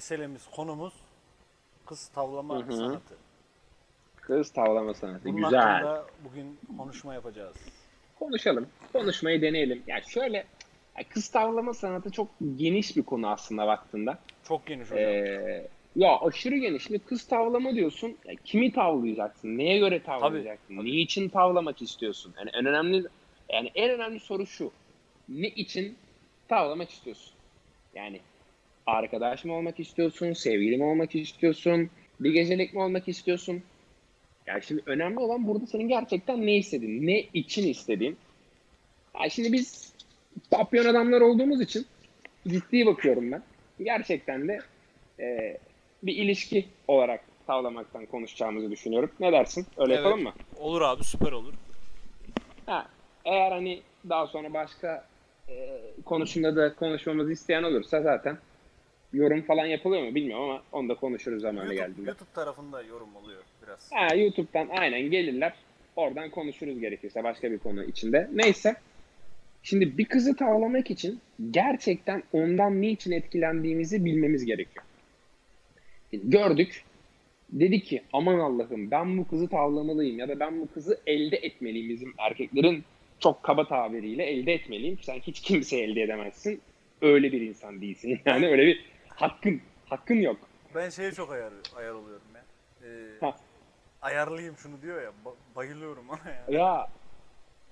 meselemiz, konumuz kız tavlama Hı hı. sanatı. Kız tavlama sanatı. Bunun Güzel. hakkında bugün konuşma yapacağız. Konuşalım. Konuşmayı deneyelim. Ya şöyle ya kız tavlama sanatı çok geniş bir konu aslında baktığında. Çok geniş hocam. Ee, ya aşırı geniş. Şimdi kız tavlama diyorsun. Ya kimi tavlayacaksın? Neye göre tavlayacaksın? Niçin tavlamak istiyorsun? Yani en önemli yani en önemli soru şu. Ne için tavlamak istiyorsun? Yani arkadaş mı olmak istiyorsun? Sevgili mi olmak istiyorsun? Bir gecelik mi olmak istiyorsun? Yani şimdi önemli olan burada senin gerçekten ne istediğin, ne için istediğin. Ya şimdi biz papyon adamlar olduğumuz için ciddi bakıyorum ben. Gerçekten de e, bir ilişki olarak tavlamaktan konuşacağımızı düşünüyorum. Ne dersin? Öyle Evet. yapalım mı? Olur abi süper olur. Ha, eğer hani daha sonra başka e, konusunda da konuşmamızı isteyen olursa zaten yorum falan yapılıyor mu bilmiyorum ama onu da konuşuruz zamanı YouTube, geldiğinde. YouTube tarafında yorum oluyor biraz. Ha, YouTube'dan aynen gelirler. Oradan konuşuruz gerekirse başka bir konu içinde. Neyse. Şimdi bir kızı tavlamak için gerçekten ondan niçin etkilendiğimizi bilmemiz gerekiyor. Gördük. Dedi ki aman Allah'ım ben bu kızı tavlamalıyım ya da ben bu kızı elde etmeliyim bizim erkeklerin çok kaba tabiriyle elde etmeliyim. Sen hiç kimseyi elde edemezsin. Öyle bir insan değilsin. Yani öyle bir hakkın, hakkın yok. Ben şeye çok ayar, ayar oluyorum ya. Ee, Ha. ayarlayayım şunu diyor ya. ba- bayılıyorum ona ya. Ya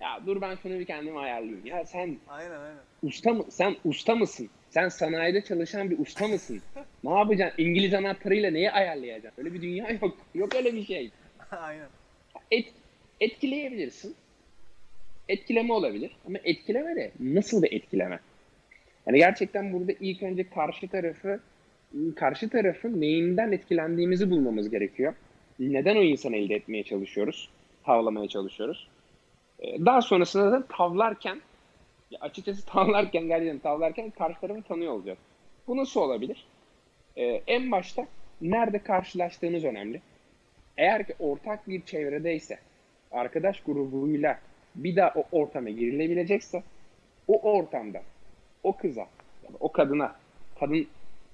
ya dur ben şunu bir kendime ayarlayayım. Ya sen Aynen aynen. usta mı? Sen usta mısın? Sen sanayide çalışan bir usta mısın? ne yapacaksın? İngiliz anahtarıyla neyi ayarlayacaksın? Öyle bir dünya yok. Yok öyle bir şey. aynen. Et, etkileyebilirsin. Etkileme olabilir. Ama etkileme de nasıl bir etkileme? Yani gerçekten burada ilk önce karşı tarafı karşı tarafın neyinden etkilendiğimizi bulmamız gerekiyor. Neden o insanı elde etmeye çalışıyoruz? Tavlamaya çalışıyoruz. Ee, Daha sonrasında da tavlarken açıkçası tavlarken gerçekten tavlarken karşı tarafı tanıyor olacağız. Bu nasıl olabilir? Ee, en başta nerede karşılaştığınız önemli. Eğer ki ortak bir çevredeyse, arkadaş grubuyla bir daha o ortama girilebilecekse, o ortamda o kıza ya da o kadına, kadın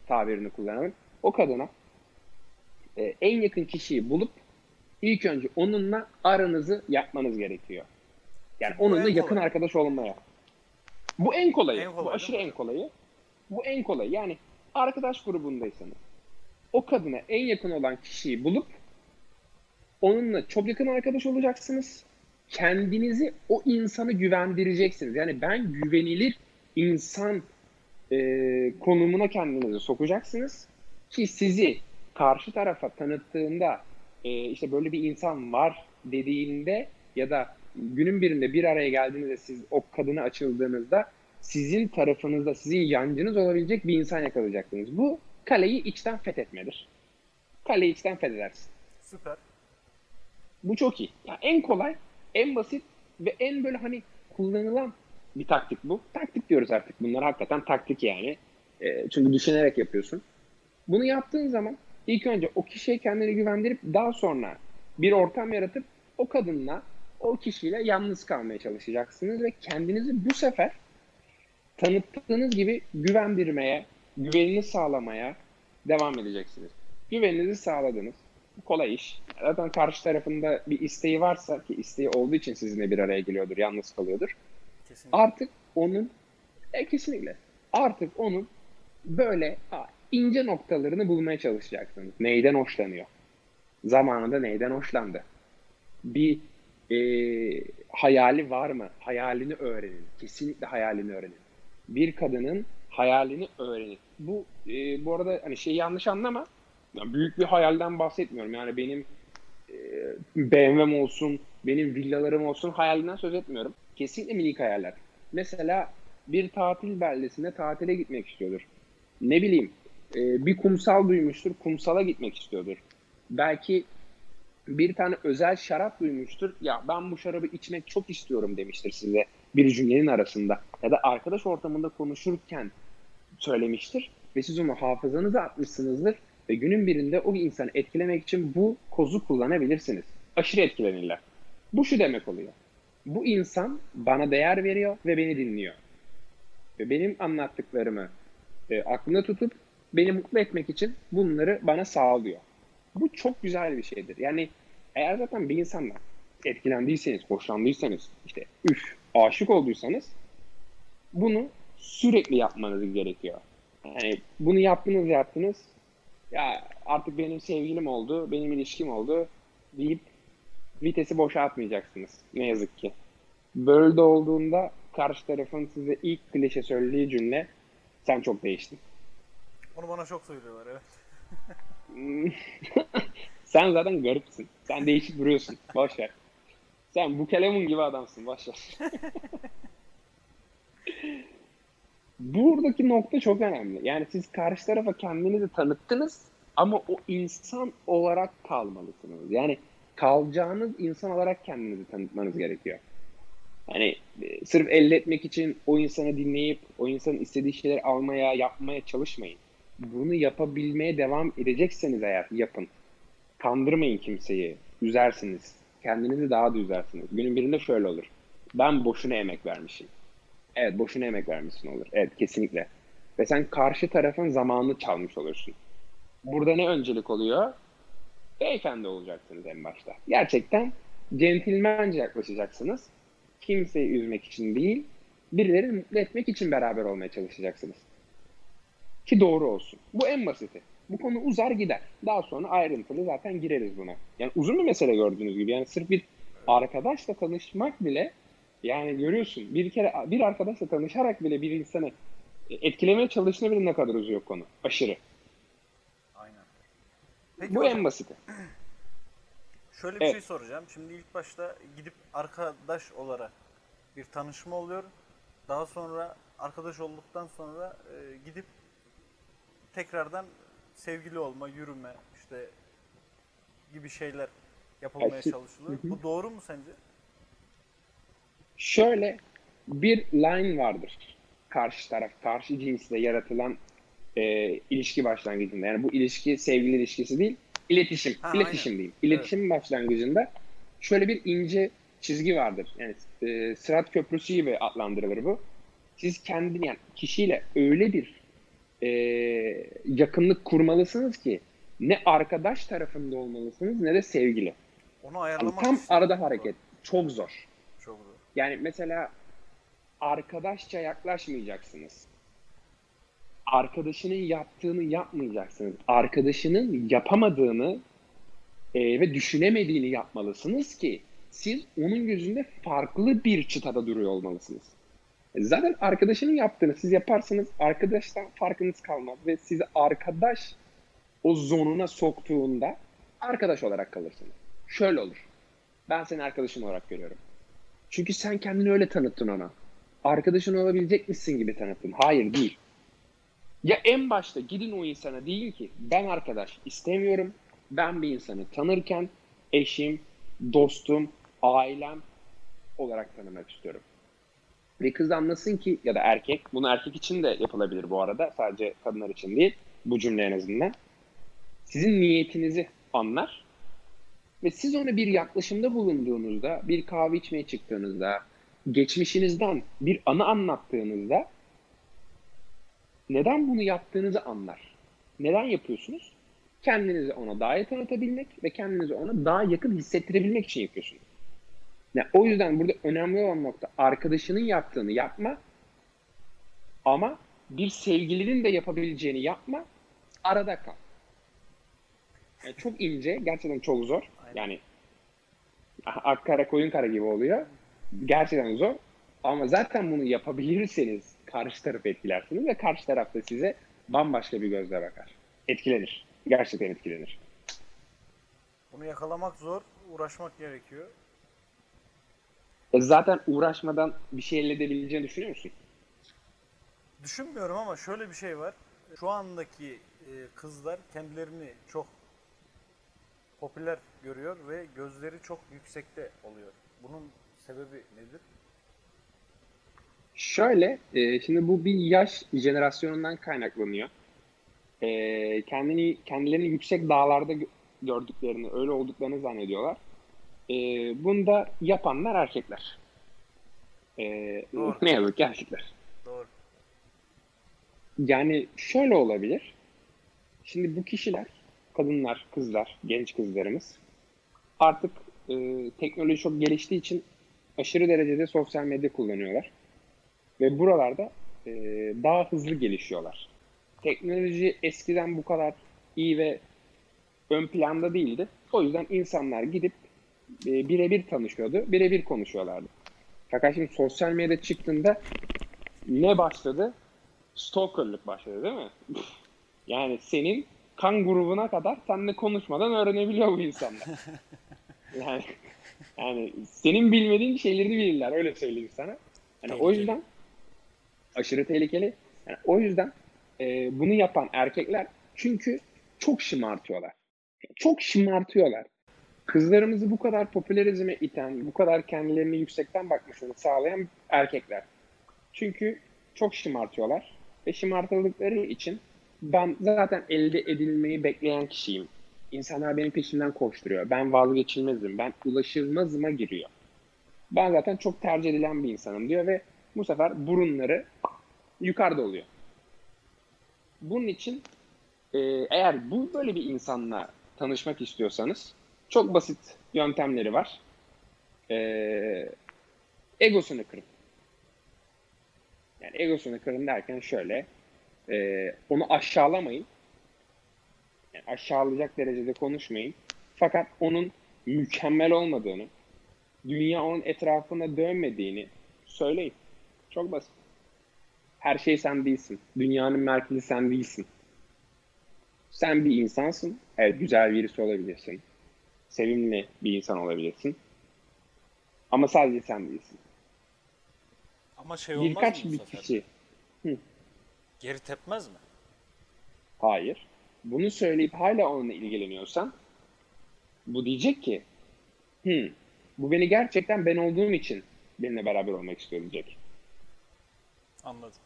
tabirini kullanalım, o kadına e, en yakın kişiyi bulup ilk önce onunla aranızı yapmanız gerekiyor. Yani Bu onunla en yakın kolay. arkadaş olmaya. Bu en kolayı. En kolay, bu aşırı en kolayı. Bu en kolay. Yani arkadaş grubundaysanız o kadına en yakın olan kişiyi bulup onunla çok yakın arkadaş olacaksınız. Kendinizi o insanı güvendireceksiniz. Yani ben güvenilir insan e, konumuna kendinizi sokacaksınız ki sizi karşı tarafa tanıttığında e, işte böyle bir insan var dediğinde ya da günün birinde bir araya geldiğinizde siz o kadına açıldığınızda sizin tarafınızda, sizin yancınız olabilecek bir insan yakalayacaksınız. Bu kaleyi içten fethetmedir. Kaleyi içten fethedersin. Süper. Bu çok iyi. Ya en kolay, en basit ve en böyle hani kullanılan bir taktik bu. Taktik diyoruz artık. Bunlar hakikaten taktik yani. E, çünkü düşünerek yapıyorsun. Bunu yaptığın zaman ilk önce o kişiye kendini güvendirip daha sonra bir ortam yaratıp o kadınla, o kişiyle yalnız kalmaya çalışacaksınız ve kendinizi bu sefer tanıttığınız gibi güvendirmeye, güvenini sağlamaya devam edeceksiniz. Güveninizi sağladınız. Kolay iş. Zaten karşı tarafında bir isteği varsa ki isteği olduğu için sizinle bir araya geliyordur, yalnız kalıyordur. Kesinlikle. Artık onun e, kesinlikle artık onun böyle ha, ince noktalarını bulmaya çalışacaksınız. Neyden hoşlanıyor? Zamanında neyden hoşlandı? Bir e, hayali var mı? Hayalini öğrenin. Kesinlikle hayalini öğrenin. Bir kadının hayalini öğrenin. Bu e, bu arada hani şey yanlış anlama. Ya büyük bir hayalden bahsetmiyorum. Yani benim e, BMW'm olsun, benim villalarım olsun hayalinden söz etmiyorum. Kesinlikle minik hayaller. Mesela bir tatil beldesine tatile gitmek istiyordur. Ne bileyim e, bir kumsal duymuştur, kumsala gitmek istiyordur. Belki bir tane özel şarap duymuştur. Ya ben bu şarabı içmek çok istiyorum demiştir size bir cümlenin arasında. Ya da arkadaş ortamında konuşurken söylemiştir. Ve siz onu hafızanıza atmışsınızdır. Ve günün birinde o insanı etkilemek için bu kozu kullanabilirsiniz. Aşırı etkilenirler. Bu şu demek oluyor. Bu insan bana değer veriyor ve beni dinliyor. Ve benim anlattıklarımı e, aklında tutup beni mutlu etmek için bunları bana sağlıyor. Bu çok güzel bir şeydir. Yani eğer zaten bir insandan etkilendiyseniz, hoşlandıysanız, işte üf, aşık olduysanız bunu sürekli yapmanız gerekiyor. Yani bunu yaptınız yaptınız ya artık benim sevgilim oldu, benim ilişkim oldu deyip vitesi boşaltmayacaksınız. Ne yazık ki. Böyle olduğunda karşı tarafın size ilk klişe söylediği cümle sen çok değiştin. Onu bana çok söylüyorlar evet. sen zaten garipsin. Sen değişik duruyorsun. Boş ver. Sen bu kalemun gibi adamsın. Boş ver. Buradaki nokta çok önemli. Yani siz karşı tarafa kendinizi tanıttınız ama o insan olarak kalmalısınız. Yani kalacağınız insan olarak kendinizi tanıtmanız gerekiyor. Hani e, sırf elde etmek için o insanı dinleyip o insanın istediği şeyleri almaya, yapmaya çalışmayın. Bunu yapabilmeye devam edecekseniz eğer yapın. Kandırmayın kimseyi. Üzersiniz. Kendinizi daha da üzersiniz. Günün birinde şöyle olur. Ben boşuna emek vermişim. Evet boşuna emek vermişsin olur. Evet kesinlikle. Ve sen karşı tarafın zamanını çalmış olursun. Burada ne öncelik oluyor? Beyefendi olacaksınız en başta. Gerçekten centilmence yaklaşacaksınız. Kimseyi üzmek için değil, birilerini mutlu etmek için beraber olmaya çalışacaksınız. Ki doğru olsun. Bu en basiti. Bu konu uzar gider. Daha sonra ayrıntılı zaten gireriz buna. Yani uzun bir mesele gördüğünüz gibi. Yani sırf bir arkadaşla tanışmak bile yani görüyorsun bir kere bir arkadaşla tanışarak bile bir insanı etkilemeye çalıştığında bile ne kadar uzuyor konu. Aşırı. Peki Bu hocam, en basiti. şöyle bir Evet. şey soracağım. Şimdi ilk başta gidip arkadaş olarak bir tanışma oluyor. Daha sonra arkadaş olduktan sonra e, gidip tekrardan sevgili olma, yürüme işte gibi şeyler yapılmaya çalışılıyor. Bu doğru mu sence? Şöyle bir line vardır. Karşı taraf, karşı cinsle yaratılan e, ilişki başlangıcında. Yani bu ilişki sevgili ilişkisi değil, iletişim. Ha, iletişim aynen. diyeyim. İletişim başlangıcında şöyle bir ince çizgi vardır. Yani e, Sırat Köprüsü gibi adlandırılır bu. Siz kendi yani kişiyle öyle bir e, yakınlık kurmalısınız ki ne arkadaş tarafında olmalısınız ne de sevgili. Onu Yani ayarlamak tam işte arada hareket. Çok zor. Çok zor. Yani mesela arkadaşça yaklaşmayacaksınız. Arkadaşının yaptığını yapmayacaksınız. Arkadaşının yapamadığını e, ve düşünemediğini yapmalısınız ki siz onun gözünde farklı bir çıtada duruyor olmalısınız. Zaten arkadaşının yaptığını siz yaparsanız arkadaştan farkınız kalmaz ve sizi arkadaş o zonuna soktuğunda arkadaş olarak kalırsınız. Şöyle olur. Ben seni arkadaşım olarak görüyorum. Çünkü sen kendini öyle tanıttın ona. Arkadaşın olabilecek misin gibi tanıttın. Hayır değil. Ya en başta gidin o insana deyin ki ben arkadaş istemiyorum. Ben bir insanı tanırken eşim, dostum, ailem olarak tanımak istiyorum. Ve kız anlasın ki ya da erkek, bunu erkek için de yapılabilir bu arada. Sadece kadınlar için değil. Bu cümle en azından. Sizin niyetinizi anlar ve siz ona bir yaklaşımda bulunduğunuzda, bir kahve içmeye çıktığınızda, geçmişinizden bir anı anlattığınızda neden bunu yaptığınızı anlar. Neden yapıyorsunuz? Kendinizi ona daha iyi tanıtabilmek ve kendinizi ona daha yakın hissettirebilmek için yapıyorsunuz. Yani o yüzden burada önemli olan nokta arkadaşının yaptığını yapma ama bir sevgilinin de yapabileceğini yapma, arada kal. Yani çok ince, gerçekten çok zor. Aynen. Yani ak kara koyun kara gibi oluyor. Gerçekten zor. Ama zaten bunu yapabilirseniz karşı tarafı etkilersiniz ve karşı taraf da size bambaşka bir gözle bakar. Etkilenir. Gerçekten etkilenir. Bunu yakalamak zor, uğraşmak gerekiyor. E zaten uğraşmadan bir şey elde edebileceğini düşünüyor musun? Düşünmüyorum ama şöyle bir şey var. Şu andaki e, kızlar kendilerini çok popüler görüyor ve gözleri çok yüksekte oluyor. Bunun sebebi nedir? Şöyle, e, şimdi bu bir yaş jenerasyonundan kaynaklanıyor. E, kendini kendilerini yüksek dağlarda gö- gördüklerini, öyle olduklarını zannediyorlar. E, bunu da yapanlar erkekler. E, Doğru. ne yazık ki erkekler. Doğru. Yani şöyle olabilir. Şimdi bu kişiler, kadınlar, kızlar, genç kızlarımız artık e, teknoloji çok geliştiği için aşırı derecede sosyal medya kullanıyorlar. Ve buralarda e, daha hızlı gelişiyorlar. Teknoloji eskiden bu kadar iyi ve ön planda değildi. O yüzden insanlar gidip e, birebir tanışıyordu, birebir konuşuyorlardı. Fakat şimdi sosyal medya çıktığında ne başladı? Stalkerlık başladı değil mi? yani senin kan grubuna kadar seninle konuşmadan öğrenebiliyor bu insanlar. yani yani senin bilmediğin şeyleri bilirler öyle söyleyeyim sana. Yani o yüzden aşırı tehlikeli. Yani o yüzden e, bunu yapan erkekler çünkü çok şımartıyorlar. Çok şımartıyorlar. Kızlarımızı bu kadar popülerizme iten, bu kadar kendilerini yüksekten bakmasını sağlayan erkekler. Çünkü çok şımartıyorlar ve şımartıldıkları için ben zaten elde edilmeyi bekleyen kişiyim. İnsanlar benim peşimden koşturuyor. Ben vazgeçilmezim. Ben ulaşılmazıma giriyor. Ben zaten çok tercih edilen bir insanım diyor ve bu sefer burunları yukarıda oluyor. Bunun için e, eğer bu böyle bir insanla tanışmak istiyorsanız çok basit yöntemleri var. E, egosunu kırın. Yani egosunu kırın derken şöyle e, onu aşağılamayın. Yani aşağılayacak derecede konuşmayın. Fakat onun mükemmel olmadığını, dünya onun etrafına dönmediğini söyleyin. Çok basit. Her şey sen değilsin. Dünyanın merkezi sen değilsin. Sen bir insansın. Evet güzel birisi olabilirsin. Sevimli bir insan olabilirsin. Ama sadece sen değilsin. Ama şey olmaz Birkaç mı bir sefer? kişi Geri tepmez mi? Hayır. Bunu söyleyip hala onunla ilgileniyorsan bu diyecek ki "Hmm, bu beni gerçekten ben olduğum için benimle beraber olmak istiyor diyecek. Anladım.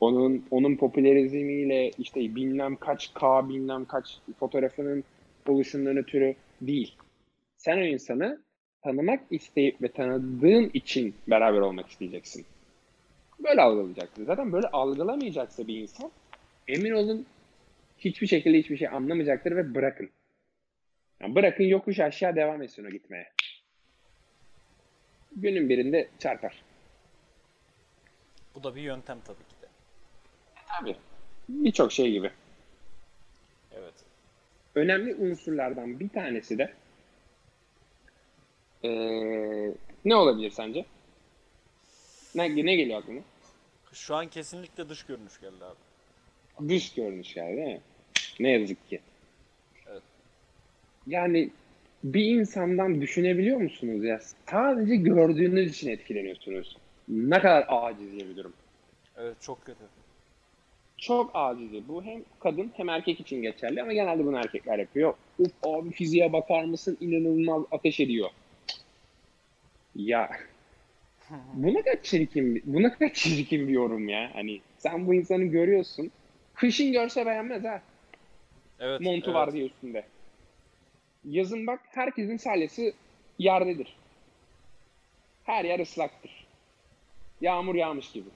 Onun onun popülerizmiyle işte bilmem kaç K bilmem kaç fotoğrafının oluşundan ötürü değil. Sen o insanı tanımak isteyip ve tanıdığın için beraber olmak isteyeceksin. Böyle algılayacaksın. Zaten böyle algılamayacaksa bir insan emin olun hiçbir şekilde hiçbir şey anlamayacaktır ve bırakın. Yani bırakın yokuş aşağı devam etsin o gitmeye. Günün birinde çarpar. Bu da bir yöntem tabii Abi birçok şey gibi. Evet. önemli unsurlardan bir tanesi de eee, ne olabilir sence? Ne, ne geliyor aklına? Şu an kesinlikle dış görünüş geldi abi. Dış görünüş yani değil mi? Ne yazık ki. Evet. Yani bir insandan düşünebiliyor musunuz ya? Sadece gördüğünüz için etkileniyorsunuz. Ne kadar aciz bir durum. Evet çok kötü. Çok acizi. Bu hem kadın hem erkek için geçerli ama genelde bunu erkekler yapıyor. Uf abi fiziğe bakar mısın? İnanılmaz ateş ediyor. Ya bu ne kadar çirkin, bir- bu ne kadar çirkin bir yorum ya. Hani sen bu insanı görüyorsun. Kışın görse beğenmez ha. Evet. Montu evet. var diye üstünde. Yazın bak herkesin salyası yerdedir. Her yer ıslaktır. Yağmur yağmış gibi.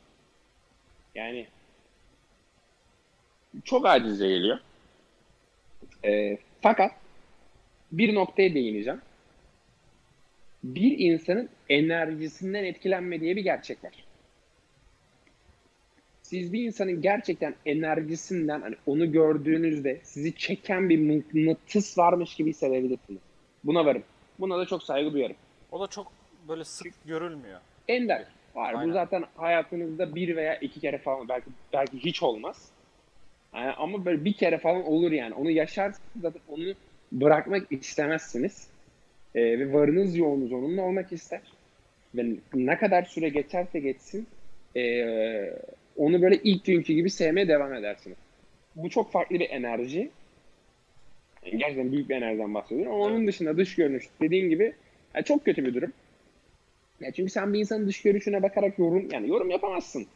Yani çok acize geliyor. Ee, fakat bir noktaya değineceğim. Bir insanın enerjisinden etkilenme diye bir gerçek var. Siz bir insanın gerçekten enerjisinden hani onu gördüğünüzde sizi çeken bir mıknatıs varmış gibi hissedebilirsiniz. Buna varım. Buna da çok saygı duyarım. O da çok böyle sık görülmüyor. Ender var. Bu Aynen. zaten hayatınızda bir veya iki kere falan belki belki hiç olmaz. Yani ama böyle bir kere falan olur yani. Onu yaşarsınız zaten onu bırakmak istemezsiniz. Ee, ve varınız yoğunuz onunla olmak ister. Ve ne kadar süre geçerse geçsin ee, onu böyle ilk günkü gibi sevmeye devam edersiniz. Bu çok farklı bir enerji. Yani gerçekten büyük bir enerjiden bahsediyorum. Ama onun dışında dış görünüş dediğim gibi yani çok kötü bir durum. Ya çünkü sen bir insanın dış görünüşüne bakarak yorum yani yorum yapamazsın.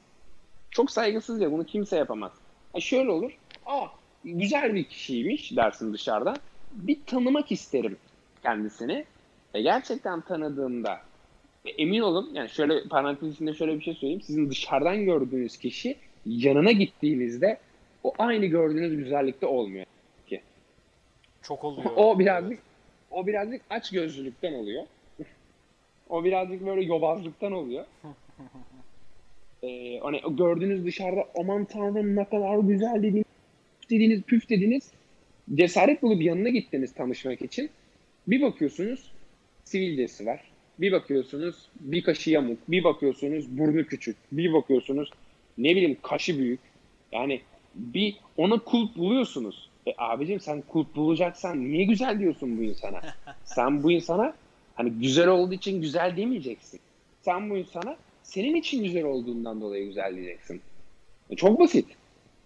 Çok saygısızca bunu kimse yapamaz. Ha şöyle olur. Aa güzel bir kişiymiş dersin dışarıda. Bir tanımak isterim kendisini. Ve gerçekten tanıdığımda ve emin olun yani şöyle parantez içinde şöyle bir şey söyleyeyim. Sizin dışarıdan gördüğünüz kişi yanına gittiğinizde o aynı gördüğünüz güzellikte olmuyor. Çok oluyor. O birazcık o birazcık aç gözlülükten oluyor. o birazcık böyle yobazlıktan oluyor. Ee, hani gördüğünüz dışarıda aman tanrım ne kadar güzel dediniz, püf dediniz, püf dediniz. Cesaret bulup yanına gittiniz tanışmak için. Bir bakıyorsunuz sivilcesi var. Bir bakıyorsunuz bir kaşı yamuk. Bir bakıyorsunuz burnu küçük. Bir bakıyorsunuz ne bileyim kaşı büyük. Yani bir ona kulp buluyorsunuz. E abicim sen kulp bulacaksan niye güzel diyorsun bu insana? Sen bu insana hani güzel olduğu için güzel demeyeceksin. Sen bu insana senin için güzel olduğundan dolayı güzel diyeceksin. E çok basit.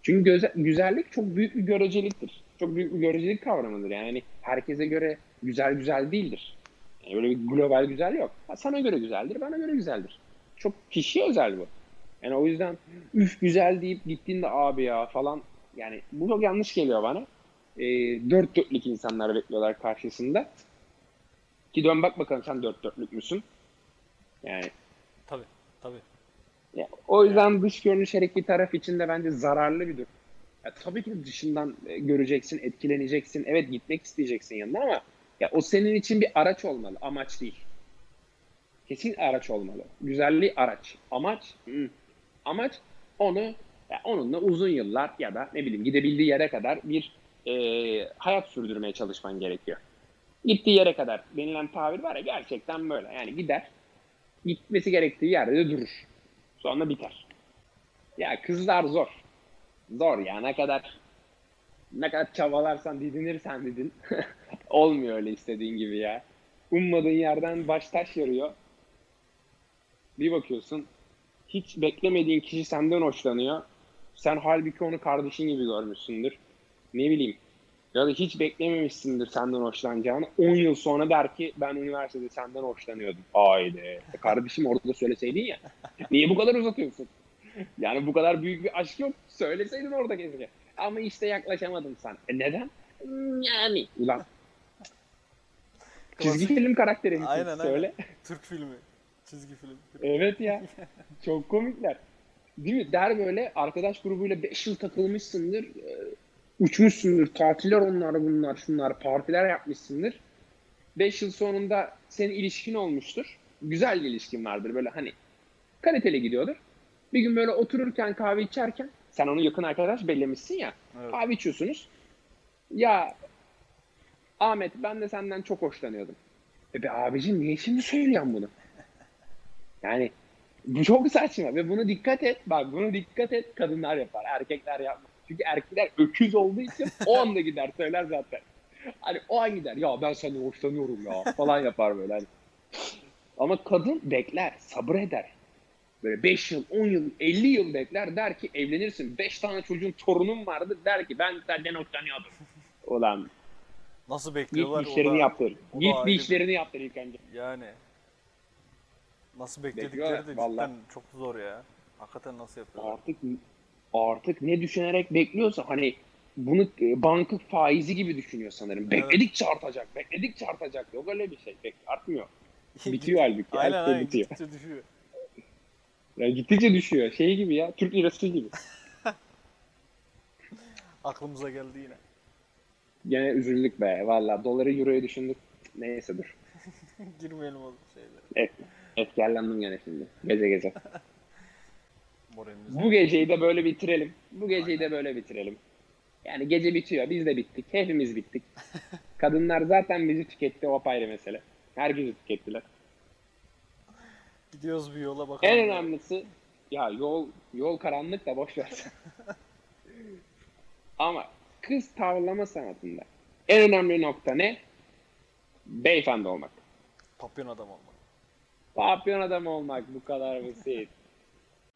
Çünkü göze- güzellik çok büyük bir göreceliktir. Çok büyük bir görecelik kavramıdır. Yani herkese göre güzel güzel değildir. Yani böyle bir global güzel yok. Ha, sana göre güzeldir, bana göre güzeldir. Çok kişiye özel bu. Yani o yüzden üf güzel deyip gittiğinde abi ya falan yani bu çok yanlış geliyor bana. E, dört dörtlük insanlar bekliyorlar karşısında. Ki dön bak bakalım sen dört dörtlük müsün? Yani Tabii ya, o yüzden dış görünüş her iki taraf için de bence zararlı bir durum. Ya, tabii ki dışından e, göreceksin, etkileneceksin. Evet gitmek isteyeceksin yanına ama ya o senin için bir araç olmalı, amaç değil. Kesin araç olmalı. Güzelliği araç. Amaç, hmm. amaç onu ya onunla uzun yıllar ya da ne bileyim gidebildiği yere kadar bir e, hayat sürdürmeye çalışman gerekiyor. Gittiği yere kadar denilen tabir var ya gerçekten böyle. Yani gider, gitmesi gerektiği yerde de durur. Sonra biter. Ya kızlar zor. Zor ya ne kadar ne kadar çabalarsan didinirsen didin. Olmuyor öyle istediğin gibi ya. Ummadığın yerden baş taş yarıyor. Bir bakıyorsun hiç beklemediğin kişi senden hoşlanıyor. Sen halbuki onu kardeşin gibi görmüşsündür. Ne bileyim. Ya da hiç beklememişsindir senden hoşlanacağını. 10 yıl sonra der ki ben üniversitede senden hoşlanıyordum. Haydi. E Kardeşim orada söyleseydin ya. Niye bu kadar uzatıyorsun? Yani bu kadar büyük bir aşk yok. Söyleseydin orada keşke. Ama işte yaklaşamadım sen. E neden? Hmm, Yani. Ulan. Çizgi film karakteri misin? Aynen, aynen. Söyle. Türk filmi. Çizgi film. Evet ya. Çok komikler. Değil mi? Der böyle arkadaş grubuyla 5 yıl takılmışsındır. Uçmuşsundur. Tatiller onlar bunlar şunlar. Partiler yapmışsındır. 5 yıl sonunda senin ilişkin olmuştur. Güzel bir ilişkin vardır. Böyle hani kaliteli gidiyordur. Bir gün böyle otururken kahve içerken sen onu yakın arkadaş bellemişsin ya. Evet. Kahve içiyorsunuz. Ya Ahmet ben de senden çok hoşlanıyordum. E be abicim niye şimdi söylüyorsun bunu? Yani bu çok saçma ve bunu dikkat et. Bak bunu dikkat et kadınlar yapar. Erkekler yapmaz. Çünkü erkekler öküz olduğu için o anda gider söyler zaten. Hani o an gider. Ya ben senden hoşlanıyorum ya falan yapar böyle. Hani. Ama kadın bekler, sabır eder. Böyle 5 yıl, 10 yıl, 50 yıl bekler der ki evlenirsin. 5 tane çocuğun torunum vardı der ki ben senden hoşlanıyordum. Ulan Nasıl git bekliyorlar? bir o işlerini da- yaptır. Git bir bir- işlerini yaptır ilk önce. Yani. Nasıl bekledikleri Bekliyorlar, de vallahi. cidden çok zor ya. Hakikaten nasıl yapıyorlar? artık artık ne düşünerek bekliyorsa hani bunu e, banka faizi gibi düşünüyor sanırım. Evet. Bekledikçe artacak, bekledikçe artacak. Yok öyle bir şey. Bek artmıyor. Bitiyor halbuki. Aynen şey aynen bitiyor. gittikçe düşüyor. Yani gittikçe düşüyor. Şey gibi ya. Türk lirası gibi. Aklımıza geldi yine. Gene üzüldük be. Valla doları euroya düşündük. Neyse dur. Girmeyelim o şeylere. Et, etkilendim gene şimdi. Gece gece. Moralimiz. Bu geceyi de böyle bitirelim. Bu geceyi de böyle bitirelim. Yani gece bitiyor. Biz de bittik. Hepimiz bittik. Kadınlar zaten bizi tüketti. O apayrı mesele. Herkesi tükettiler. Gidiyoruz bir yola bakalım. En önemlisi ya yol yol karanlık da boş ver. Ama kız tavlama sanatında en önemli nokta ne? Beyefendi olmak. Papyon adam olmak. Papyon adam olmak bu kadar basit.